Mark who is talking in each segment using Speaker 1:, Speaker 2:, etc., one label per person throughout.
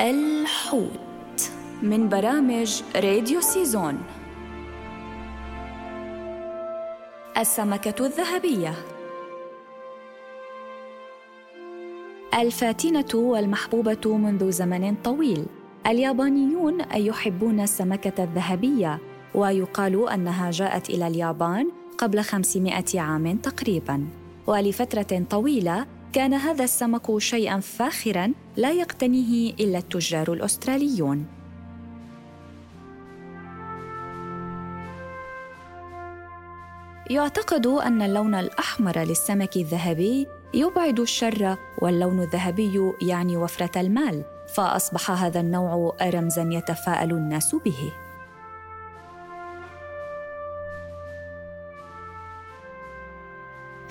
Speaker 1: الحوت من برامج راديو سيزون. السمكة الذهبية. الفاتنة والمحبوبة منذ زمن طويل. اليابانيون يحبون السمكة الذهبية ويقال أنها جاءت إلى اليابان قبل 500 عام تقريباً. ولفترة طويلة كان هذا السمك شيئا فاخرا لا يقتنيه إلا التجار الأستراليون. يعتقد أن اللون الأحمر للسمك الذهبي يبعد الشر واللون الذهبي يعني وفرة المال فأصبح هذا النوع رمزا يتفاءل الناس به.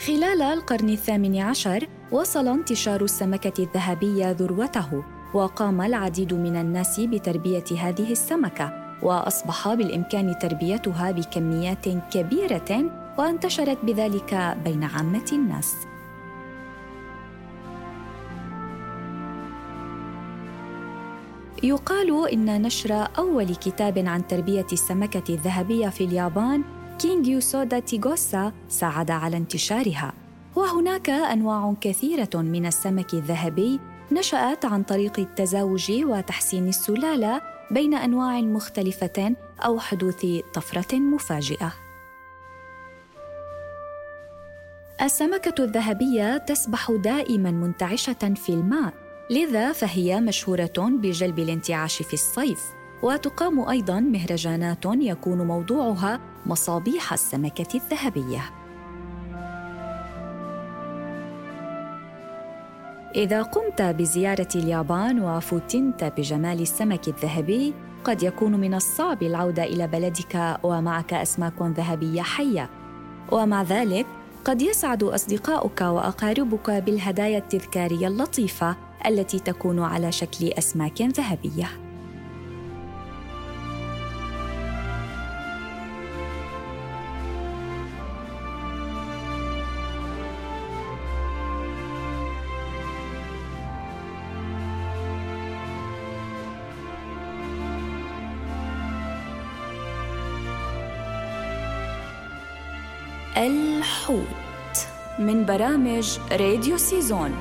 Speaker 1: خلال القرن الثامن عشر وصل انتشار السمكة الذهبية ذروته وقام العديد من الناس بتربية هذه السمكة وأصبح بالإمكان تربيتها بكميات كبيرة وانتشرت بذلك بين عامة الناس. يقال إن نشر أول كتاب عن تربية السمكة الذهبية في اليابان كينغيو سودا تيغوسا ساعد على انتشارها. وهناك أنواع كثيرة من السمك الذهبي نشأت عن طريق التزاوج وتحسين السلالة بين أنواع مختلفه أو حدوث طفرة مفاجئة. السمكة الذهبية تسبح دائما منتعشة في الماء لذا فهي مشهورة بجلب الانتعاش في الصيف وتقام أيضا مهرجانات يكون موضوعها مصابيح السمكة الذهبية. إذا قمت بزيارة اليابان وفتنت بجمال السمك الذهبي قد يكون من الصعب العودة إلى بلدك ومعك أسماك ذهبية حية. ومع ذلك قد يسعد أصدقاؤك وأقاربك بالهدايا التذكارية اللطيفة التي تكون على شكل أسماك ذهبية. الحوت من برامج راديو سيزون.